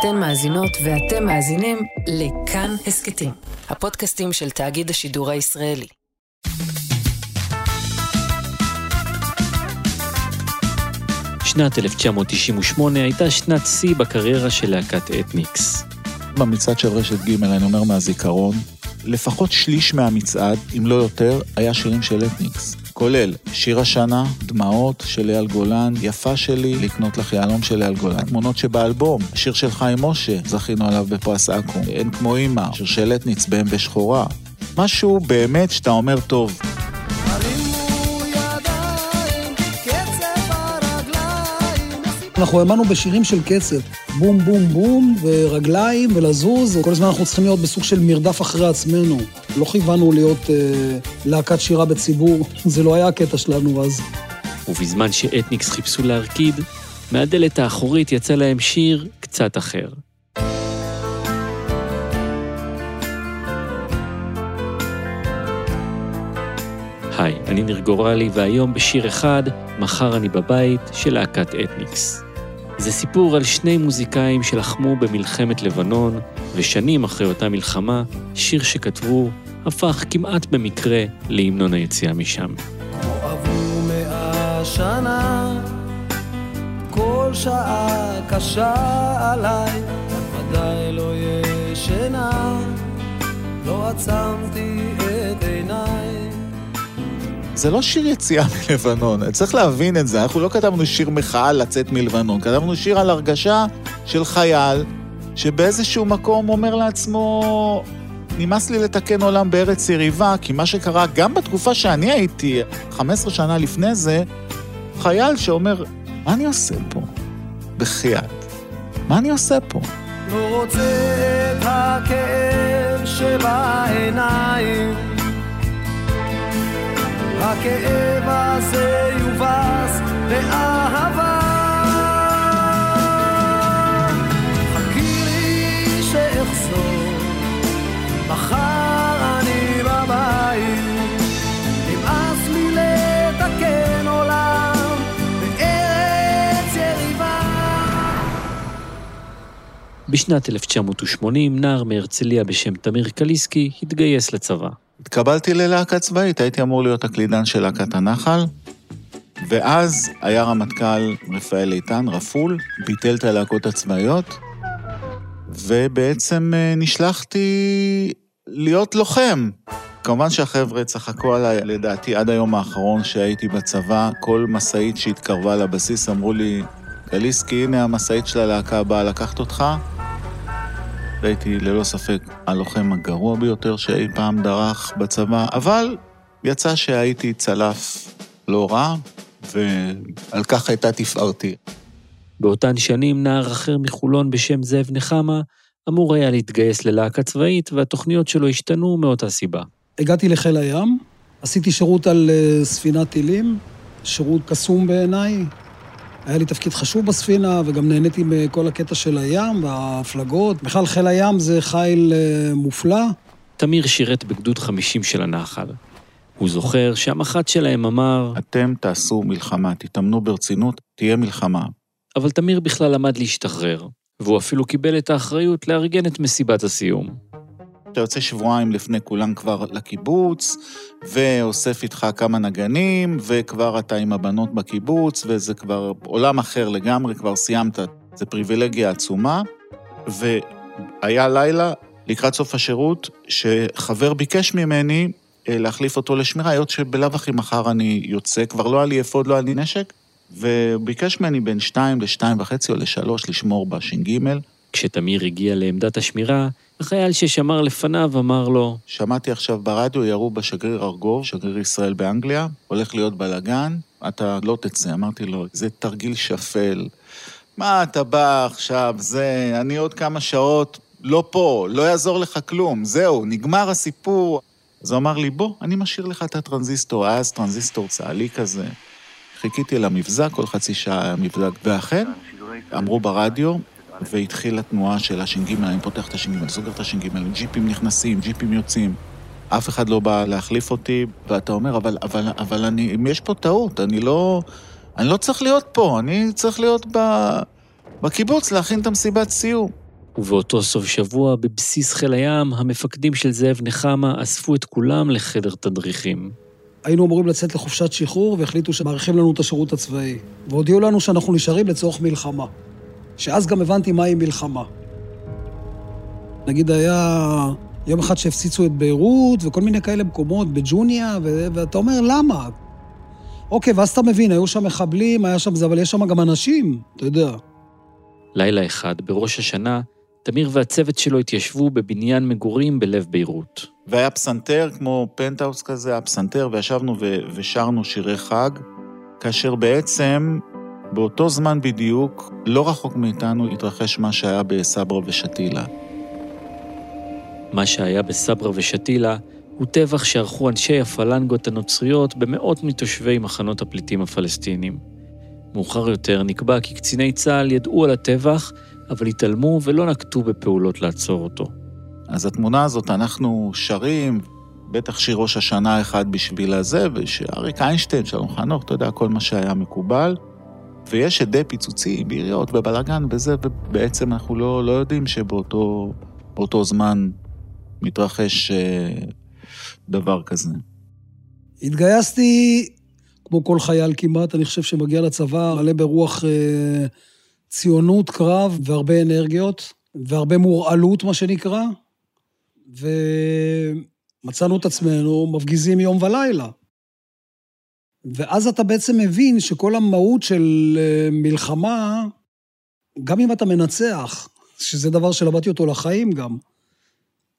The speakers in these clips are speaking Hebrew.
אתן מאזינות ואתם מאזינים לכאן הסכתים, הפודקאסטים של תאגיד השידור הישראלי. שנת 1998 הייתה שנת שיא בקריירה של להקת אתניקס. במצעד של רשת ג', אני אומר מהזיכרון, לפחות שליש מהמצעד, אם לא יותר, היה שירים של אתניקס. כולל שיר השנה, דמעות של אייל גולן, יפה שלי, לקנות לך יהלום של אייל גולן, תמונות שבאלבום, שיר של חיים משה, זכינו עליו בפרס אקו"ם, אין כמו אימא, שיר של אתניץ בהם שחורה. משהו באמת שאתה אומר טוב. אנחנו האמנו בשירים של קצב, בום בום בום, ורגליים, ולזוז, כל הזמן אנחנו צריכים להיות בסוג של מרדף אחרי עצמנו. לא כיוונו להיות אה, להקת שירה בציבור, זה לא היה הקטע שלנו אז. ובזמן שאתניקס חיפשו להרקיד, מהדלת האחורית יצא להם שיר קצת אחר. היי, אני ניר גורלי, והיום בשיר אחד, מחר אני בבית, של להקת אתניקס. זה סיפור על שני מוזיקאים שלחמו במלחמת לבנון, ושנים אחרי אותה מלחמה, שיר שכתבו הפך כמעט במקרה להמנון היציאה משם. עברו כל שעה קשה עליי, ודאי לא ישנה, לא עצמתי את עיניי. זה לא שיר יציאה מלבנון, צריך להבין את זה. אנחנו לא כתבנו שיר מחאה לצאת מלבנון, כתבנו שיר על הרגשה של חייל שבאיזשהו מקום אומר לעצמו, נמאס לי לתקן עולם בארץ יריבה, כי מה שקרה גם בתקופה שאני הייתי, 15 שנה לפני זה, חייל שאומר, מה אני עושה פה? בחייאת. מה אני עושה פה? לא רוצה את הכאב שבעיניים הכאב הזה יובס באהבה. חכי שאחזור, מחר אני בבית. נמאס לי לתקן עולם בארץ יריבה. בשנת 1980, נער מהרצליה בשם תמיר קליסקי התגייס לצבא. התקבלתי ללהקה צבאית, הייתי אמור להיות הקלידן של להקת הנחל, ואז היה רמטכ"ל רפאל איתן, רפול, ביטל את הלהקות הצבאיות, ובעצם אה, נשלחתי להיות לוחם. כמובן שהחבר'ה צחקו עליי, לדעתי, עד היום האחרון שהייתי בצבא, כל משאית שהתקרבה לבסיס אמרו לי, קליסקי, הנה המשאית של הלהקה הבאה לקחת אותך. והייתי ללא ספק הלוחם הגרוע ביותר שאי פעם דרך בצבא, אבל יצא שהייתי צלף לא רע, ועל כך הייתה תפארתי. באותן שנים נער אחר מחולון בשם זאב נחמה אמור היה להתגייס ללהקה צבאית, והתוכניות שלו השתנו מאותה סיבה. הגעתי לחיל הים, עשיתי שירות על אה, ספינת טילים, שירות קסום בעיניי. היה לי תפקיד חשוב בספינה, וגם נהניתי מכל הקטע של הים וההפלגות. בכלל, חיל הים זה חיל אה, מופלא. תמיר שירת בגדוד 50 של הנחל. הוא זוכר שהמח"ט שלהם אמר, אתם תעשו מלחמה, תתאמנו ברצינות, תהיה מלחמה. אבל תמיר בכלל למד להשתחרר, והוא אפילו קיבל את האחריות לארגן את מסיבת הסיום. אתה יוצא שבועיים לפני כולם כבר לקיבוץ, ואוסף איתך כמה נגנים, וכבר אתה עם הבנות בקיבוץ, וזה כבר עולם אחר לגמרי, כבר סיימת. זו פריבילגיה עצומה. והיה לילה, לקראת סוף השירות, שחבר ביקש ממני אה, להחליף אותו לשמירה, היות שבלאו הכי מחר אני יוצא, כבר לא היה לי אפוד, לא היה לי נשק, וביקש ממני בין שתיים לשתיים וחצי או לשלוש לשמור בש"ג. כשתמיר הגיע לעמדת השמירה, החייל ששמר לפניו אמר לו, שמעתי עכשיו ברדיו, ירו בשגריר ארגוב, שגריר ישראל באנגליה, הולך להיות בלאגן, אתה לא תצא. אמרתי לו, זה תרגיל שפל. מה אתה בא עכשיו, זה, אני עוד כמה שעות לא פה, לא יעזור לך כלום, זהו, נגמר הסיפור. אז הוא אמר לי, בוא, אני משאיר לך את הטרנזיסטור, אז טרנזיסטור צה"לי כזה. חיכיתי למבזק, כל חצי שעה היה מבזק, ואכן, אמרו ברדיו, והתחילה תנועה של הש"ג, אני פותח את הש"ג, סוגר את הש"ג, ג'יפים נכנסים, ג'יפים יוצאים. אף אחד לא בא להחליף אותי, ואתה אומר, אבל, אבל, אבל אני, אם יש פה טעות, אני לא, אני לא צריך להיות פה, אני צריך להיות ב, בקיבוץ להכין את המסיבת סיום. ובאותו סוף שבוע, בבסיס חיל הים, המפקדים של זאב נחמה אספו את כולם לחדר תדריכים. היינו אמורים לצאת לחופשת שחרור והחליטו שמאריכים לנו את השירות הצבאי. והודיעו לנו שאנחנו נשארים לצורך מלחמה. שאז גם הבנתי מהי מלחמה. נגיד היה יום אחד שהפציצו את ביירות וכל מיני כאלה מקומות, בג'וניה, ו- ואתה אומר, למה? אוקיי, ואז אתה מבין, היו שם מחבלים, היה שם זה, אבל יש שם גם אנשים, אתה יודע. לילה אחד, בראש השנה, תמיר והצוות שלו התיישבו בבניין מגורים בלב ביירות. והיה פסנתר, כמו פנטהאוס כזה, היה פסנתר, וישבנו ו- ושרנו שירי חג, כאשר בעצם, באותו זמן בדיוק, לא רחוק מאיתנו, התרחש מה שהיה בסברה ושתילה. מה שהיה בסברה ושתילה הוא טבח שערכו אנשי הפלנגות הנוצריות במאות מתושבי מחנות הפליטים הפלסטינים. מאוחר יותר נקבע כי קציני צה"ל ידעו על הטבח, אבל התעלמו ולא נקטו בפעולות לעצור אותו. אז התמונה הזאת, אנחנו שרים, בטח שיר ראש השנה אחד בשביל הזה, ושאריק איינשטיין, שלום חנוך, אתה יודע, כל מה שהיה מקובל. ויש עדי פיצוצים, ביריות ובלאגן וזה, ובעצם אנחנו לא, לא יודעים שבאותו זמן מתרחש אה, דבר כזה. התגייסתי, כמו כל חייל כמעט, אני חושב שמגיע לצבא מלא ברוח אה, ציונות, קרב והרבה אנרגיות, והרבה מורעלות, מה שנקרא, ומצאנו את עצמנו מפגיזים יום ולילה. ואז אתה בעצם מבין שכל המהות של אה, מלחמה, גם אם אתה מנצח, שזה דבר שלמדתי אותו לחיים גם,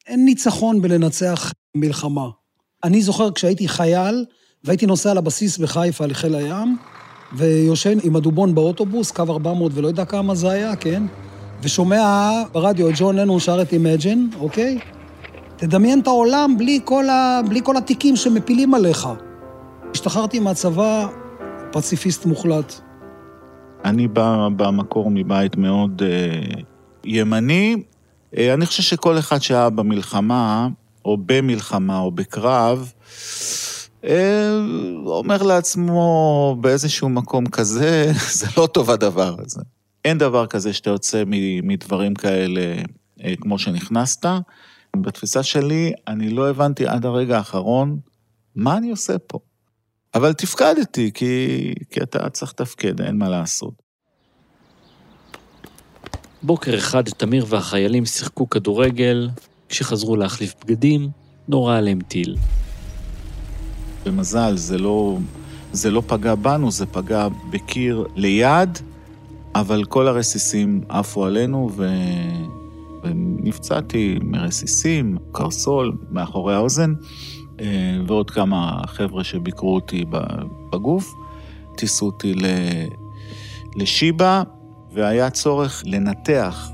אין ניצחון בלנצח מלחמה. אני זוכר כשהייתי חייל, והייתי נוסע לבסיס בחיפה לחיל הים, ויושן עם הדובון באוטובוס, קו 400 ולא יודע כמה זה היה, כן? ושומע ברדיו את ג'ון לנון שר את Imagine, אוקיי? תדמיין את העולם בלי כל, ה... בלי כל התיקים שמפילים עליך. השתחררתי מהצבא פציפיסט מוחלט. אני בא במקור מבית מאוד uh, ימני. Uh, אני חושב שכל אחד שהיה במלחמה, או במלחמה, או בקרב, uh, אומר לעצמו באיזשהו מקום כזה, זה לא טוב הדבר הזה. אין דבר כזה שאתה יוצא מדברים כאלה uh, כמו שנכנסת. בתפיסה שלי, אני לא הבנתי עד הרגע האחרון מה אני עושה פה. אבל תפקדתי, כי, כי אתה צריך לתפקד, אין מה לעשות. בוקר אחד תמיר והחיילים שיחקו כדורגל, כשחזרו להחליף בגדים, נורה עליהם טיל. במזל, זה לא, זה לא פגע בנו, זה פגע בקיר ליד, אבל כל הרסיסים עפו עלינו, ו... ונפצעתי מרסיסים, קרסול, מאחורי האוזן. אה, ועוד כמה חבר'ה שביקרו אותי בגוף. טיסו אותי לשיבא, והיה צורך לנתח.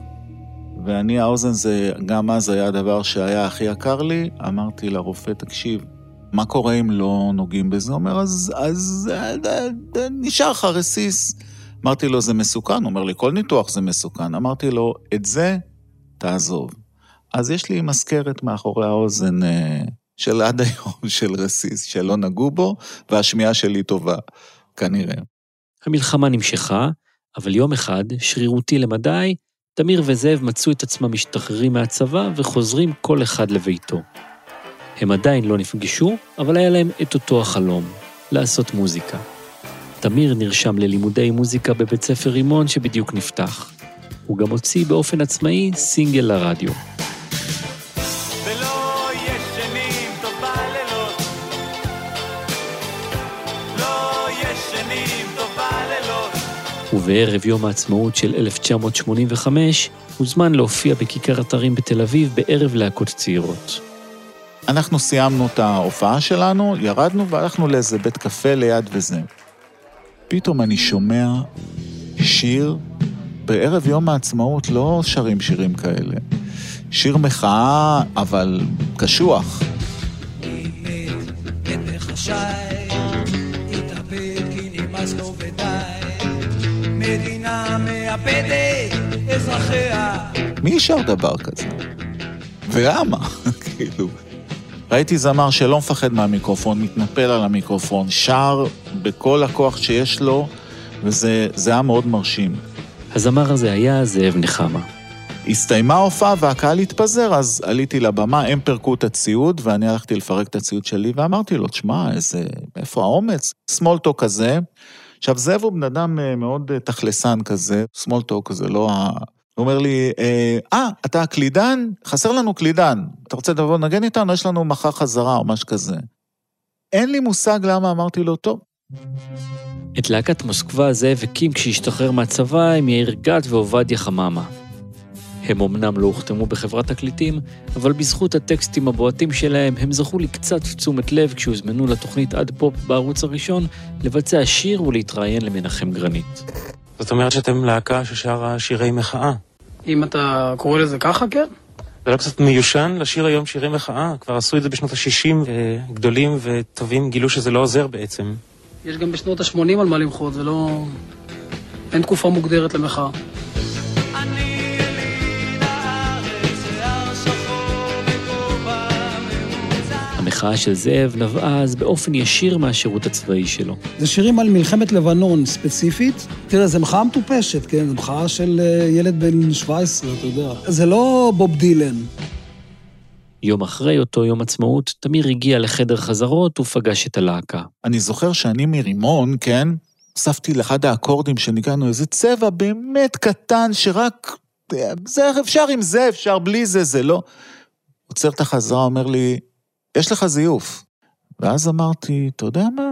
ואני, האוזן זה, גם אז היה הדבר שהיה הכי יקר לי. אמרתי לרופא, תקשיב, מה קורה אם לא נוגעים בזה? הוא אומר, אז, אז אה, אה, נשאר לך רסיס. אמרתי לו, זה מסוכן? הוא אומר לי, כל ניתוח זה מסוכן. אמרתי לו, את זה תעזוב. אז יש לי מזכרת מאחורי האוזן של עד היום של רסיס, שלא נגעו בו, והשמיעה שלי טובה, כנראה. המלחמה נמשכה, אבל יום אחד, שרירותי למדי, תמיר וזאב מצאו את עצמם משתחררים מהצבא וחוזרים כל אחד לביתו. הם עדיין לא נפגשו, אבל היה להם את אותו החלום, לעשות מוזיקה. תמיר נרשם ללימודי מוזיקה בבית ספר רימון שבדיוק נפתח. הוא גם הוציא באופן עצמאי סינגל לרדיו. ובערב יום העצמאות של 1985 הוזמן להופיע בכיכר אתרים בתל אביב בערב להקות צעירות. אנחנו סיימנו את ההופעה שלנו, ירדנו והלכנו לאיזה בית קפה ליד וזה. פתאום אני שומע שיר, בערב יום העצמאות לא שרים שירים כאלה. שיר מחאה, אבל קשוח. מדינה מאבדת אזרחיה. מי שר דבר כזה? ולמה? כאילו... ראיתי זמר שלא מפחד מהמיקרופון, מתנפל על המיקרופון, שר בכל הכוח שיש לו, וזה היה מאוד מרשים. הזמר הזה היה זאב נחמה. הסתיימה ההופעה והקהל התפזר, אז עליתי לבמה, הם פירקו את הציוד, ואני הלכתי לפרק את הציוד שלי, ואמרתי לו, תשמע, איזה, איפה האומץ? סמולטוק כזה. עכשיו, זאב הוא בן אדם אה, מאוד אה, תכלסן כזה, סמולטוק זה לא ה... הוא אומר לי, אה, אה, אתה הקלידן? חסר לנו קלידן. אתה רוצה לבוא לנגן איתנו? יש לנו מחר חזרה או משהו כזה. אין לי מושג למה אמרתי לו, טוב. את להקת מוסקבה זאב הקים כשהשתחרר מהצבא עם יאיר גת ועובדיה חממה. הם אמנם לא הוחתמו בחברת תקליטים, אבל בזכות הטקסטים הבועטים שלהם, הם זכו לקצת תשומת לב כשהוזמנו לתוכנית עד פופ בערוץ הראשון, לבצע שיר ולהתראיין למנחם גרנית. זאת אומרת שאתם להקה ששרה שירי מחאה. אם אתה קורא לזה ככה, כן. זה לא קצת מיושן לשיר היום שירי מחאה? כבר עשו את זה בשנות ה-60, וגדולים וטובים גילו שזה לא עוזר בעצם. יש גם בשנות ה-80 על מה למחות, זה לא... אין תקופה מוגדרת למחאה. המחאה של זאב נבעה אז באופן ישיר מהשירות הצבאי שלו. זה שירים על מלחמת לבנון ספציפית. תראה, זו מחאה מטופשת, כן? זו מחאה של אה, ילד בן 17, אתה יודע. זה לא בוב דילן. יום אחרי אותו יום עצמאות, תמיר הגיע לחדר חזרות ופגש את הלהקה. אני זוכר שאני מרימון, כן? הוספתי לאחד האקורדים שניגענו איזה צבע באמת קטן, שרק... זה אפשר עם זה, אפשר בלי זה, זה לא... עוצר את החזרה, אומר לי, יש לך זיוף. ואז אמרתי, אתה יודע מה?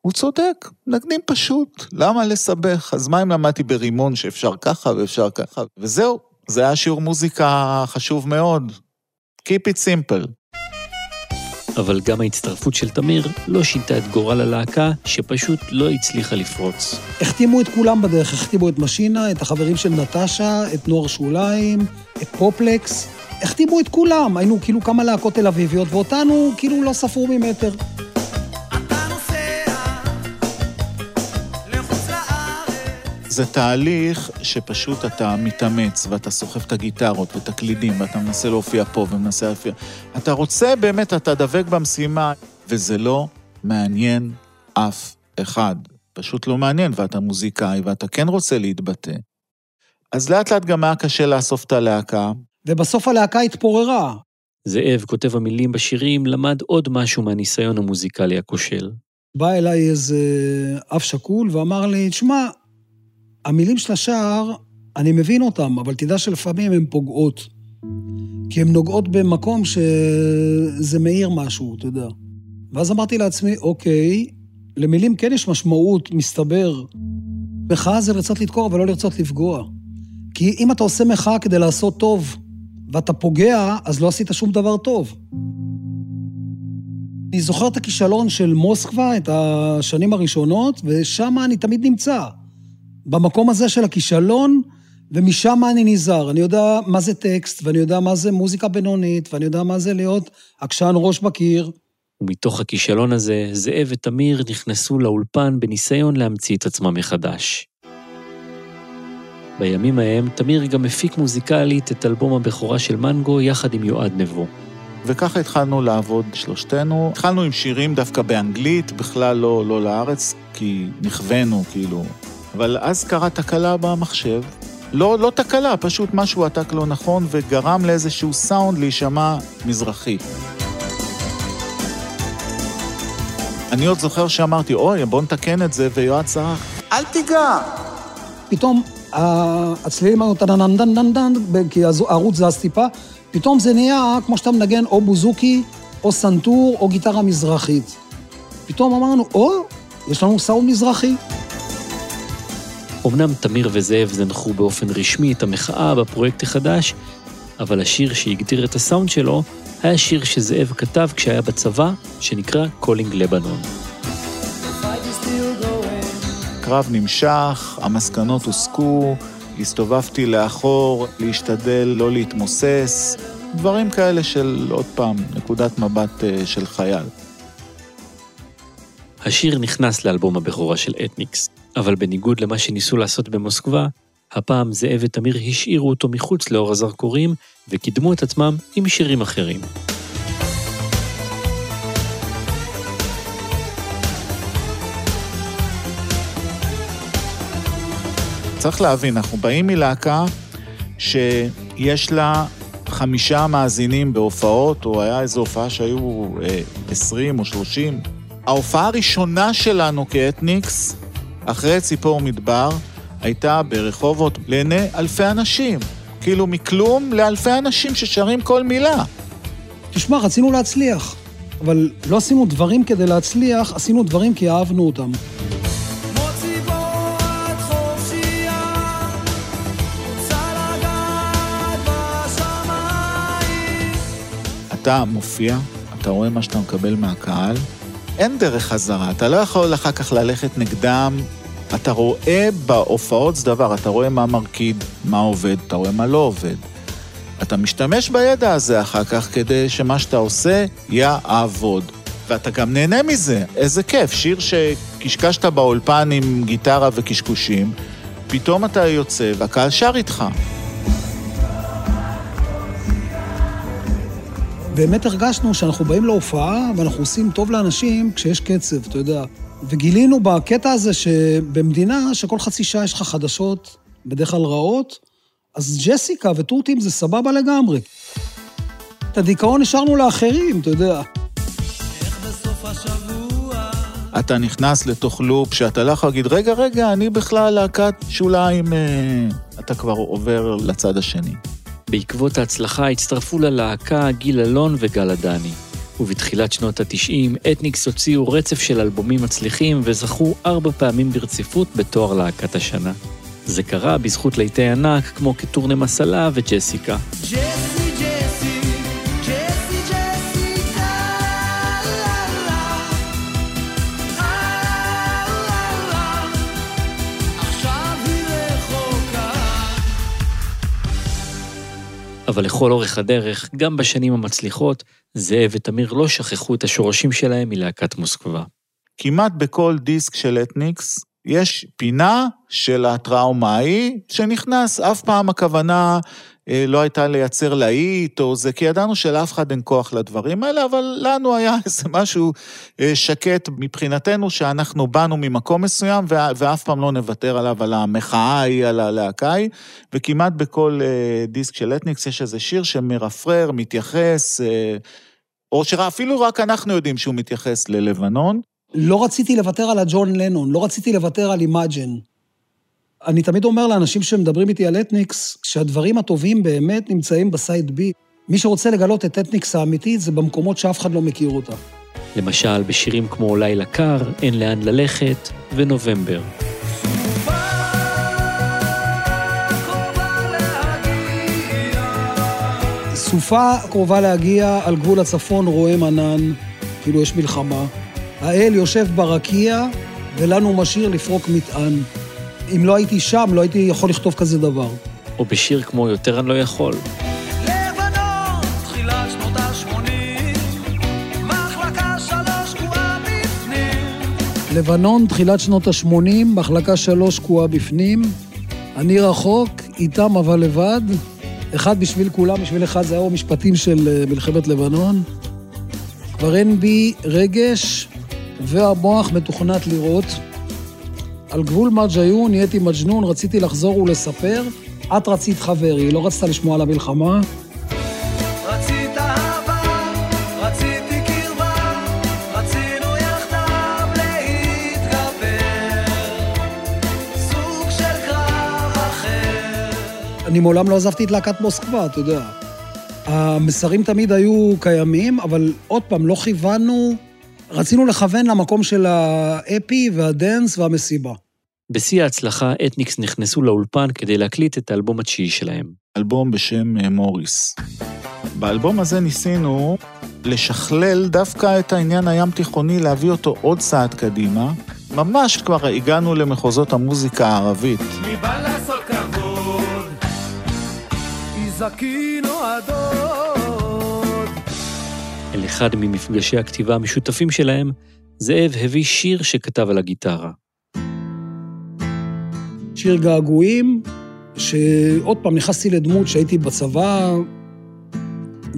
הוא צודק, מנגנים פשוט, למה לסבך? אז מה אם למדתי ברימון שאפשר ככה ואפשר ככה? וזהו, זה היה שיעור מוזיקה חשוב מאוד. Keep it simple. אבל גם ההצטרפות של תמיר לא שינתה את גורל הלהקה, שפשוט לא הצליחה לפרוץ. החתימו את כולם בדרך, החתימו את משינה, את החברים של נטשה, את נוער שוליים, את פופלקס. החתימו את כולם, היינו כאילו כמה להקות תל אביביות, ואותנו כאילו לא ספרו ממטר. זה תהליך שפשוט אתה מתאמץ, ואתה סוחב את הגיטרות ואת הקלידים, ואתה מנסה להופיע פה ומנסה להופיע. אתה רוצה באמת, אתה דבק במשימה, וזה לא מעניין אף אחד. פשוט לא מעניין, ואתה מוזיקאי, ואתה כן רוצה להתבטא. אז לאט לאט גם היה קשה לאסוף את הלהקה. ובסוף הלהקה התפוררה. זאב, כותב המילים בשירים, למד עוד משהו מהניסיון המוזיקלי הכושל. בא אליי איזה אב שכול ואמר לי, תשמע, המילים של השער, אני מבין אותם, אבל תדע שלפעמים הן פוגעות. כי הן נוגעות במקום שזה מאיר משהו, אתה יודע. ואז אמרתי לעצמי, אוקיי, למילים כן יש משמעות, מסתבר. מחאה זה לרצות לדקור, אבל לא לרצות לפגוע. כי אם אתה עושה מחאה כדי לעשות טוב, ואתה פוגע, אז לא עשית שום דבר טוב. אני זוכר את הכישלון של מוסקבה, את השנים הראשונות, ושם אני תמיד נמצא. במקום הזה של הכישלון, ומשם אני נזהר. אני יודע מה זה טקסט, ואני יודע מה זה מוזיקה בינונית, ואני יודע מה זה להיות עקשן ראש בקיר. ומתוך הכישלון הזה, זאב ותמיר נכנסו לאולפן בניסיון להמציא את עצמם מחדש. בימים ההם, תמיר גם הפיק מוזיקלית את אלבום הבכורה של מנגו יחד עם יועד נבו. וככה התחלנו לעבוד שלושתנו. התחלנו עם שירים דווקא באנגלית, בכלל לא, לא לארץ, כי נכוונו, כאילו. אבל אז קרה תקלה במחשב. לא, לא תקלה, פשוט משהו עתק לא נכון, וגרם לאיזשהו סאונד להישמע מזרחי. אני עוד זוכר שאמרתי, אוי, בוא נתקן את זה, ויועד צרח, אל תיגע! פתאום הצלילים היו טננדנדנדן, כי הערוץ זז טיפה, פתאום זה נהיה כמו שאתה מנגן או בוזוקי, או סנטור, או גיטרה מזרחית. פתאום אמרנו, או, יש לנו סאונד מזרחי. אמנם תמיר וזאב זנחו באופן רשמי את המחאה בפרויקט החדש, אבל השיר שהגדיר את הסאונד שלו היה שיר שזאב כתב כשהיה בצבא, שנקרא Calling לבנון. הקרב נמשך, המסקנות הוסקו, הסתובבתי לאחור, להשתדל לא להתמוסס, דברים כאלה של, עוד פעם, נקודת מבט אה, של חייל. השיר נכנס לאלבום הבכורה של אתניקס, אבל בניגוד למה שניסו לעשות במוסקבה, הפעם זאב ותמיר השאירו אותו מחוץ לאור הזרקורים וקידמו את עצמם עם שירים אחרים. צריך להבין, אנחנו באים מלהקה שיש לה חמישה מאזינים בהופעות, או היה איזו הופעה שהיו אה, 20 או 30. ההופעה הראשונה שלנו כאתניקס, אחרי ציפור מדבר, הייתה ברחובות לעיני אלפי אנשים. כאילו מכלום לאלפי אנשים ששרים כל מילה. תשמע, רצינו להצליח, אבל לא עשינו דברים כדי להצליח, עשינו דברים כי אהבנו אותם. אתה מופיע, אתה רואה מה שאתה מקבל מהקהל, אין דרך חזרה, אתה לא יכול אחר כך ללכת נגדם. אתה רואה בהופעות זה דבר, אתה רואה מה מרקיד, מה עובד, אתה רואה מה לא עובד. אתה משתמש בידע הזה אחר כך כדי שמה שאתה עושה יעבוד. ואתה גם נהנה מזה, איזה כיף, שיר שקשקשת באולפן עם גיטרה וקשקושים, פתאום אתה יוצא והקהל שר איתך. באמת הרגשנו שאנחנו באים להופעה ואנחנו עושים טוב לאנשים כשיש קצב, אתה יודע. וגילינו בקטע הזה שבמדינה שכל חצי שעה יש לך חדשות, בדרך כלל רעות, אז ג'סיקה וטורטים זה סבבה לגמרי. את הדיכאון השארנו לאחרים, אתה יודע. איך בסוף השבוע אתה נכנס לתוך לופ שאתה לא יכול להגיד, רגע, רגע, אני בכלל להקת שוליים, אה... אתה כבר עובר לצד השני. בעקבות ההצלחה הצטרפו ללהקה גיל אלון וגל עדני. ובתחילת שנות ה-90, אתניקס הוציאו רצף של אלבומים מצליחים וזכו ארבע פעמים ברציפות בתואר להקת השנה. זה קרה בזכות להיטי ענק כמו כטורנה מסלה וג'סיקה. ג'סי אבל לכל אורך הדרך, גם בשנים המצליחות, זאב ותמיר לא שכחו את השורשים שלהם מלהקת מוסקבה. כמעט בכל דיסק של אתניקס יש פינה של הטראומה ההיא שנכנס, אף פעם הכוונה לא הייתה לייצר להיט או זה, כי ידענו שלאף אחד אין כוח לדברים האלה, אבל לנו היה איזה משהו אה, שקט מבחינתנו, שאנחנו באנו ממקום מסוים ואף פעם לא נוותר עליו, על המחאה ההיא, על הלהקה ההיא, וכמעט בכל אה, דיסק של אתניקס יש איזה שיר שמרפרר, מתייחס, אה, או שאפילו רק אנחנו יודעים שהוא מתייחס ללבנון. לא רציתי לוותר על הג'ון לנון, לא רציתי לוותר על Imagine. אני תמיד אומר לאנשים שמדברים איתי על אתניקס, שהדברים הטובים באמת נמצאים ב side B. מי שרוצה לגלות את אתניקס האמיתית זה במקומות שאף אחד לא מכיר אותה. למשל, בשירים כמו לילה קר, אין לאן ללכת, ונובמבר. סופה קרובה להגיע, על גבול הצפון רועם ענן, כאילו יש מלחמה. האל יושב ברקיע, ולנו משאיר לפרוק מטען. אם לא הייתי שם, לא הייתי יכול לכתוב כזה דבר. או בשיר כמו יותר אני לא יכול. לבנון, תחילת שנות ה-80, מחלקה שלוש קועה בפנים. לבנון, תחילת שנות ה-80, מחלקה שלוש תקועה בפנים. אני רחוק, איתם אבל לבד. אחד בשביל כולם, בשביל אחד זה היה המשפטים של אה, מלחמת לבנון. כבר אין בי רגש, והמוח מתוכנת לראות. על גבול מג'יון נהייתי מג'נון, רציתי לחזור ולספר. את רצית חברי, לא רצית לשמוע על המלחמה. רצית אהבה, רציתי קרבה, רצינו יחדיו להתגבר. סוג של קרב אחר. אני מעולם לא עזבתי את להקת מוסקבה, אתה יודע. המסרים תמיד היו קיימים, אבל עוד פעם, לא כיוונו, רצינו לכוון למקום של האפי והדנס והמסיבה. בשיא ההצלחה, אתניקס נכנסו לאולפן כדי להקליט את האלבום התשיעי שלהם. אלבום בשם אה, מוריס. באלבום הזה ניסינו לשכלל דווקא את העניין הים תיכוני, להביא אותו עוד צעד קדימה. ממש כבר הגענו למחוזות המוזיקה הערבית. מי בא לעשות כבוד? איזקינו הדוד. אל אחד ממפגשי הכתיבה המשותפים שלהם, זאב הביא שיר שכתב על הגיטרה. שיר געגועים, שעוד פעם נכנסתי לדמות שהייתי בצבא,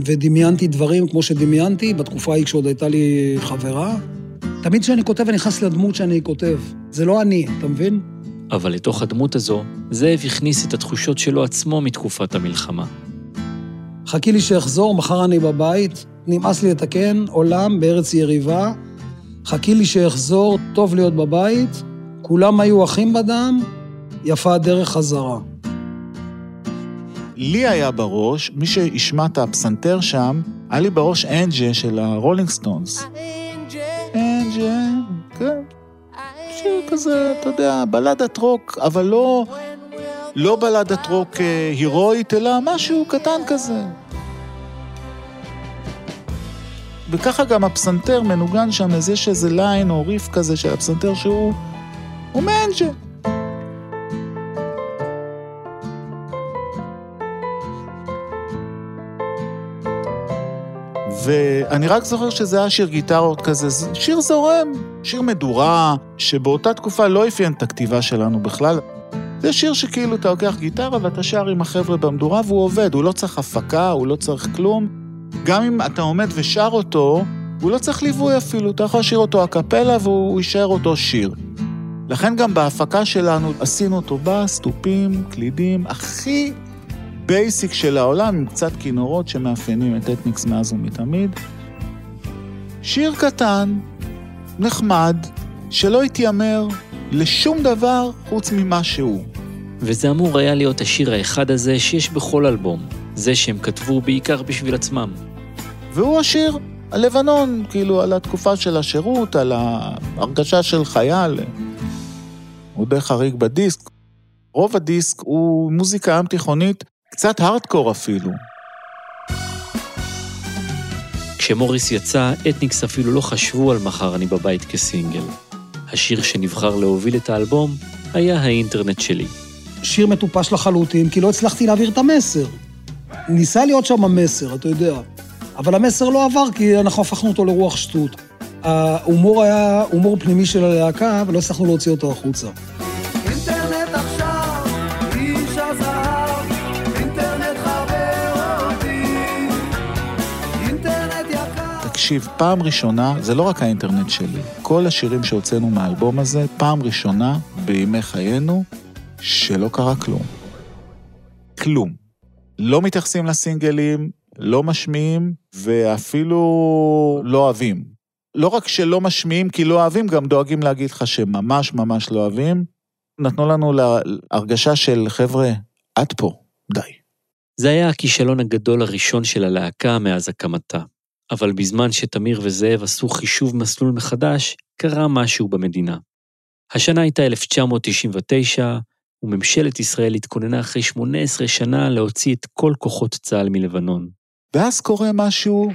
ודמיינתי דברים כמו שדמיינתי, בתקופה ההיא כשעוד הייתה לי חברה. תמיד כשאני כותב, אני נכנס לדמות שאני כותב. זה לא אני, אתה מבין? אבל לתוך הדמות הזו, זאב הכניס את התחושות שלו עצמו מתקופת המלחמה. חכי לי שאחזור, מחר אני בבית, נמאס לי לתקן, עולם בארץ יריבה. חכי לי שאחזור, טוב להיות בבית, כולם היו אחים בדם, יפה הדרך חזרה. לי היה בראש, מי שישמע את הפסנתר שם, היה לי בראש Angie של הרולינג סטונס. Angie, כן. שיר כזה, אתה יודע, בלדת רוק, אבל לא, לא בלדת רוק אה, הירואית, אלא משהו קטן כזה. וככה גם הפסנתר מנוגן שם, אז יש איזה ליין או ריף כזה של הפסנתר שהוא... הוא מאנג'ה. ואני רק זוכר שזה היה שיר גיטרות כזה, זה שיר זורם, שיר מדורה, שבאותה תקופה לא אפיין את הכתיבה שלנו בכלל. זה שיר שכאילו אתה לוקח גיטרה ואתה שר עם החבר'ה במדורה והוא עובד, הוא לא צריך הפקה, הוא לא צריך כלום. גם אם אתה עומד ושר אותו, הוא לא צריך ליווי אפילו, אתה יכול לשיר אותו אקפלה והוא יישאר אותו שיר. לכן גם בהפקה שלנו עשינו אותו בס, תופים, קלידים, הכי basic של העולם, עם קצת כינורות שמאפיינים את אתניקס מאז ומתמיד. שיר קטן, נחמד, שלא התיימר לשום דבר חוץ ממה שהוא. וזה אמור היה להיות השיר האחד הזה שיש בכל אלבום, זה שהם כתבו בעיקר בשביל עצמם. והוא השיר הלבנון, כאילו, על התקופה של השירות, על ההרגשה של חייל. הוא די חריג בדיסק. רוב הדיסק הוא מוזיקה ים תיכונית, קצת הארדקור אפילו. כשמוריס יצא, אתניקס אפילו לא חשבו על מחר אני בבית כסינגל. השיר שנבחר להוביל את האלבום היה האינטרנט שלי. שיר מטופש לחלוטין, כי לא הצלחתי להעביר את המסר. ניסה להיות שם המסר, אתה יודע. אבל המסר לא עבר, כי אנחנו הפכנו אותו לרוח שטות. ההומור היה הומור פנימי של הלהקה, ולא הצלחנו להוציא אותו החוצה. תקשיב, פעם ראשונה, זה לא רק האינטרנט שלי, כל השירים שהוצאנו מהאלבום הזה, פעם ראשונה בימי חיינו, שלא קרה כלום. כלום. לא מתייחסים לסינגלים, לא משמיעים, ואפילו לא אוהבים. לא רק שלא משמיעים כי לא אוהבים, גם דואגים להגיד לך שממש ממש לא אוהבים. נתנו לנו להרגשה של, חבר'ה, עד פה, די. זה היה הכישלון הגדול הראשון של הלהקה מאז הקמתה. אבל בזמן שתמיר וזאב עשו חישוב מסלול מחדש, קרה משהו במדינה. השנה הייתה 1999, וממשלת ישראל התכוננה אחרי 18 שנה להוציא את כל כוחות צה"ל מלבנון. ואז קורה משהו,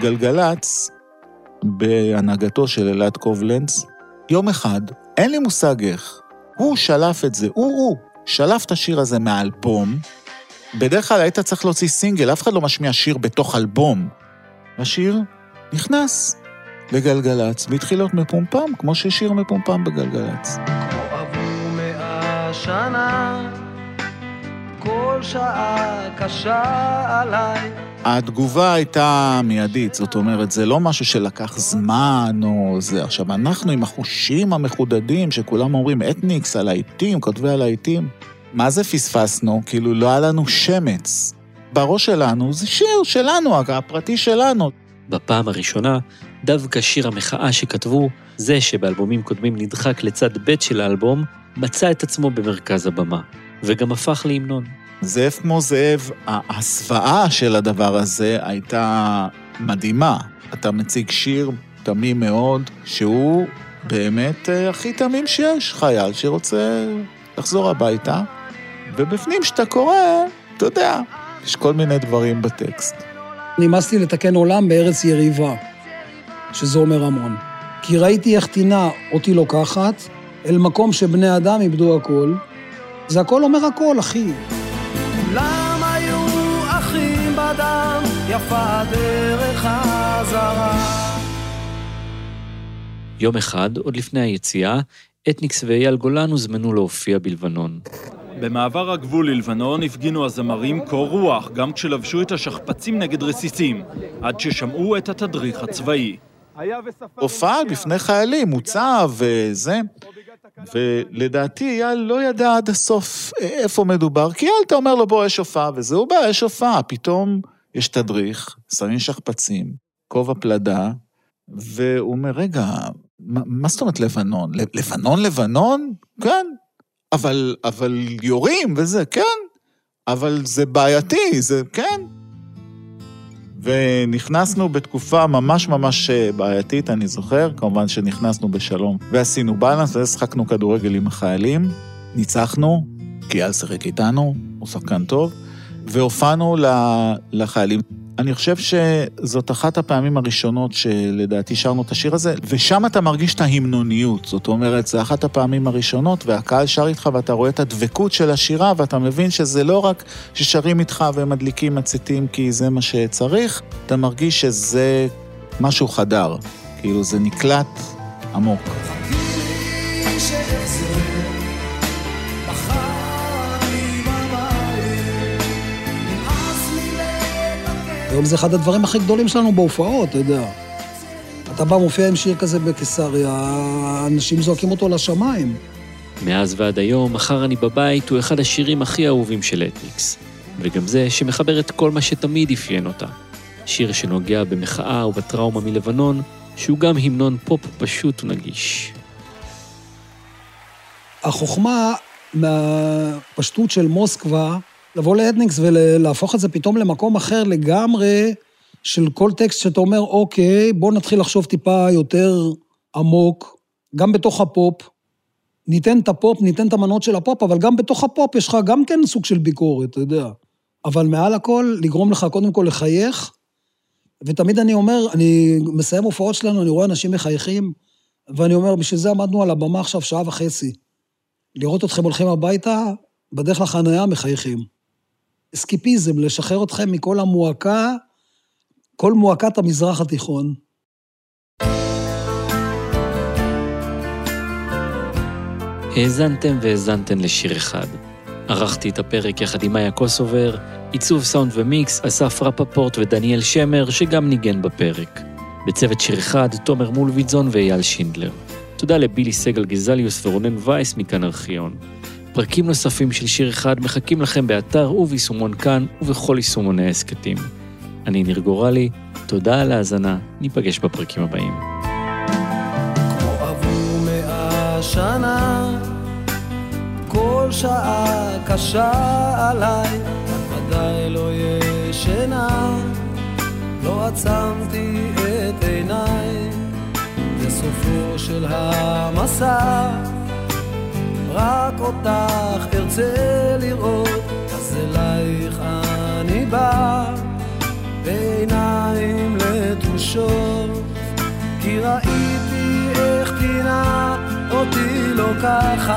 גלגלצ, בהנהגתו של אלעד קובלנץ, יום אחד, אין לי מושג איך, הוא שלף את זה, הוא-הוא, שלף את השיר הזה מהאלבום. בדרך כלל היית צריך להוציא סינגל, אף אחד לא משמיע שיר בתוך אלבום. השיר נכנס לגלגלצ, והתחיל להיות מפומפם, כמו ששיר מפומפם בגלגלצ. עברו מאה שנה, כל שעה קשה עליי. התגובה הייתה מיידית, זאת אומרת, זה לא משהו שלקח זמן או זה. עכשיו, אנחנו עם החושים המחודדים, שכולם אומרים אתניקס, הלהיטים, כותבי הלהיטים, מה זה פספסנו? כאילו, לא היה לנו שמץ. בראש שלנו זה שיר שלנו, הפרטי שלנו. בפעם הראשונה, דווקא שיר המחאה שכתבו, זה שבאלבומים קודמים נדחק לצד ב' של האלבום, מצא את עצמו במרכז הבמה, וגם הפך להמנון. זאב כמו זאב, ההסוואה של הדבר הזה הייתה מדהימה. אתה מציג שיר תמים מאוד, שהוא באמת אה, הכי תמים שיש, חייל שרוצה לחזור הביתה, ובפנים שאתה קורא, אתה יודע, יש כל מיני דברים בטקסט. נמאס לי לתקן עולם בארץ יריבה, שזה אומר המון. כי ראיתי איך טינה אותי לוקחת אל מקום שבני אדם איבדו הכל. זה הכל אומר הכל, אחי. כולם היו אחים בדם, יפה הדרך חזרה. יום אחד, עוד לפני היציאה, אתניקס ואייל גולן הוזמנו להופיע בלבנון. במעבר הגבול ללבנון הפגינו הזמרים קור רוח, גם כשלבשו את השכפ"צים נגד רסיסים, עד ששמעו את התדריך הצבאי. הופעה בפני חיילים, מוצב וזה. ולדעתי אייל לא ידע עד הסוף איפה מדובר, כי אייל, אתה אומר לו, בוא, יש הופעה, וזהו בא, יש הופעה. פתאום יש תדריך, שמים שכפ"צים, כובע פלדה, והוא אומר, רגע, מה, מה זאת אומרת לבנון? לבנון, לבנון? כן. אבל, אבל יורים וזה, כן. אבל זה בעייתי, זה, כן. ונכנסנו בתקופה ממש ממש אה, בעייתית, אני זוכר, כמובן שנכנסנו בשלום. ועשינו בלנס, ושחקנו כדורגל עם החיילים, ניצחנו, כי אייל שיחק איתנו, הוא שחקן טוב, והופענו לחיילים. אני חושב שזאת אחת הפעמים הראשונות שלדעתי שרנו את השיר הזה, ושם אתה מרגיש את ההמנוניות. זאת אומרת, זו אחת הפעמים הראשונות, והקהל שר איתך ואתה רואה את הדבקות של השירה, ואתה מבין שזה לא רק ששרים איתך ומדליקים מציתים כי זה מה שצריך, אתה מרגיש שזה משהו חדר. כאילו, זה נקלט עמוק. היום זה אחד הדברים הכי גדולים שלנו בהופעות, אתה יודע. אתה בא, מופיע עם שיר כזה בקיסריה, אנשים זועקים אותו לשמיים. מאז ועד היום, מחר אני בבית הוא אחד השירים הכי אהובים של אתניקס. וגם זה שמחבר את כל מה שתמיד אפיין אותה. שיר שנוגע במחאה ובטראומה מלבנון, שהוא גם המנון פופ פשוט ונגיש. החוכמה מהפשטות של מוסקבה לבוא לאתניקס ולהפוך את זה פתאום למקום אחר לגמרי, של כל טקסט שאתה אומר, אוקיי, בוא נתחיל לחשוב טיפה יותר עמוק, גם בתוך הפופ. ניתן את הפופ, ניתן את המנות של הפופ, אבל גם בתוך הפופ יש לך גם כן סוג של ביקורת, אתה יודע. אבל מעל הכל, לגרום לך קודם כל לחייך, ותמיד אני אומר, אני מסיים הופעות שלנו, אני רואה אנשים מחייכים, ואני אומר, בשביל זה עמדנו על הבמה עכשיו שעה וחצי. לראות אתכם הולכים הביתה, בדרך לחניה מחייכים. אסקיפיזם, לשחרר אתכם מכל המועקה, כל מועקת המזרח התיכון. האזנתם והאזנתן לשיר אחד. ערכתי את הפרק יחד עם מאיה קוסובר, עיצוב סאונד ומיקס, אסף רפפורט ודניאל שמר, שגם ניגן בפרק. בצוות שיר אחד, תומר מולביטזון ואייל שינדלר. תודה לבילי סגל גזליוס ורונן וייס מכאן ארכיון. פרקים נוספים של שיר אחד מחכים לכם באתר וביישומון כאן ובכל יישומוני ההסכתים. אני ניר גורלי, תודה על ההאזנה, ניפגש בפרקים הבאים. שנה, כל לא לא סופו של המסע. רק אותך ארצה לראות, אז אלייך אני בא, בעיניים לתושות, כי ראיתי איך טינה אותי לוקחת,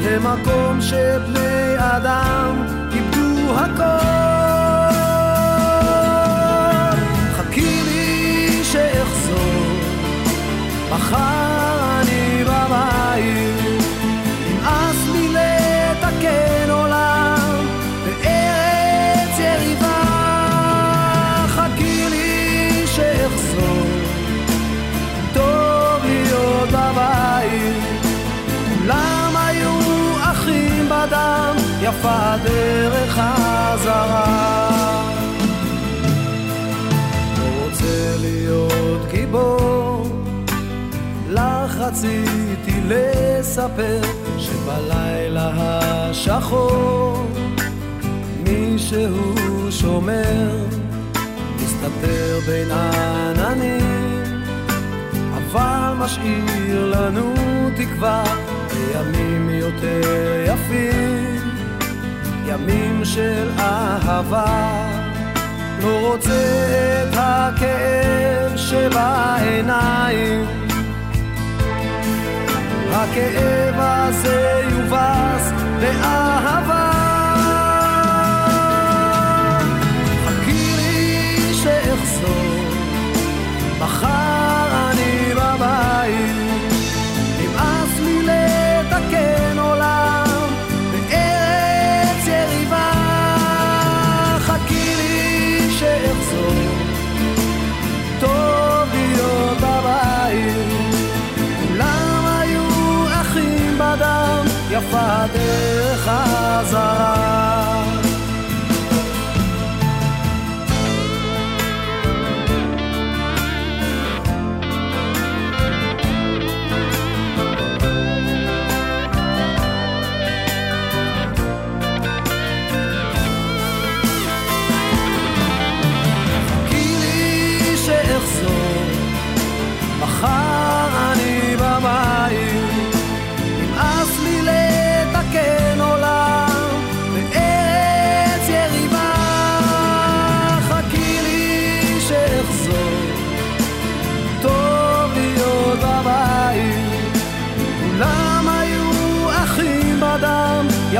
למקום שבני אדם איבדו הכל. חכי לי שאחזור, מחר יפה דרך חזרה. רוצה להיות גיבור לך רציתי לספר שבלילה השחור מישהו שומר, מסתתר בין עננים, אבל משאיר לנו תקווה לימים יותר יפים, ימים של אהבה. לא רוצה את הכאב שבעיניים הכאב הזה יובס באהבה. casa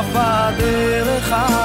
יפה דרך ה...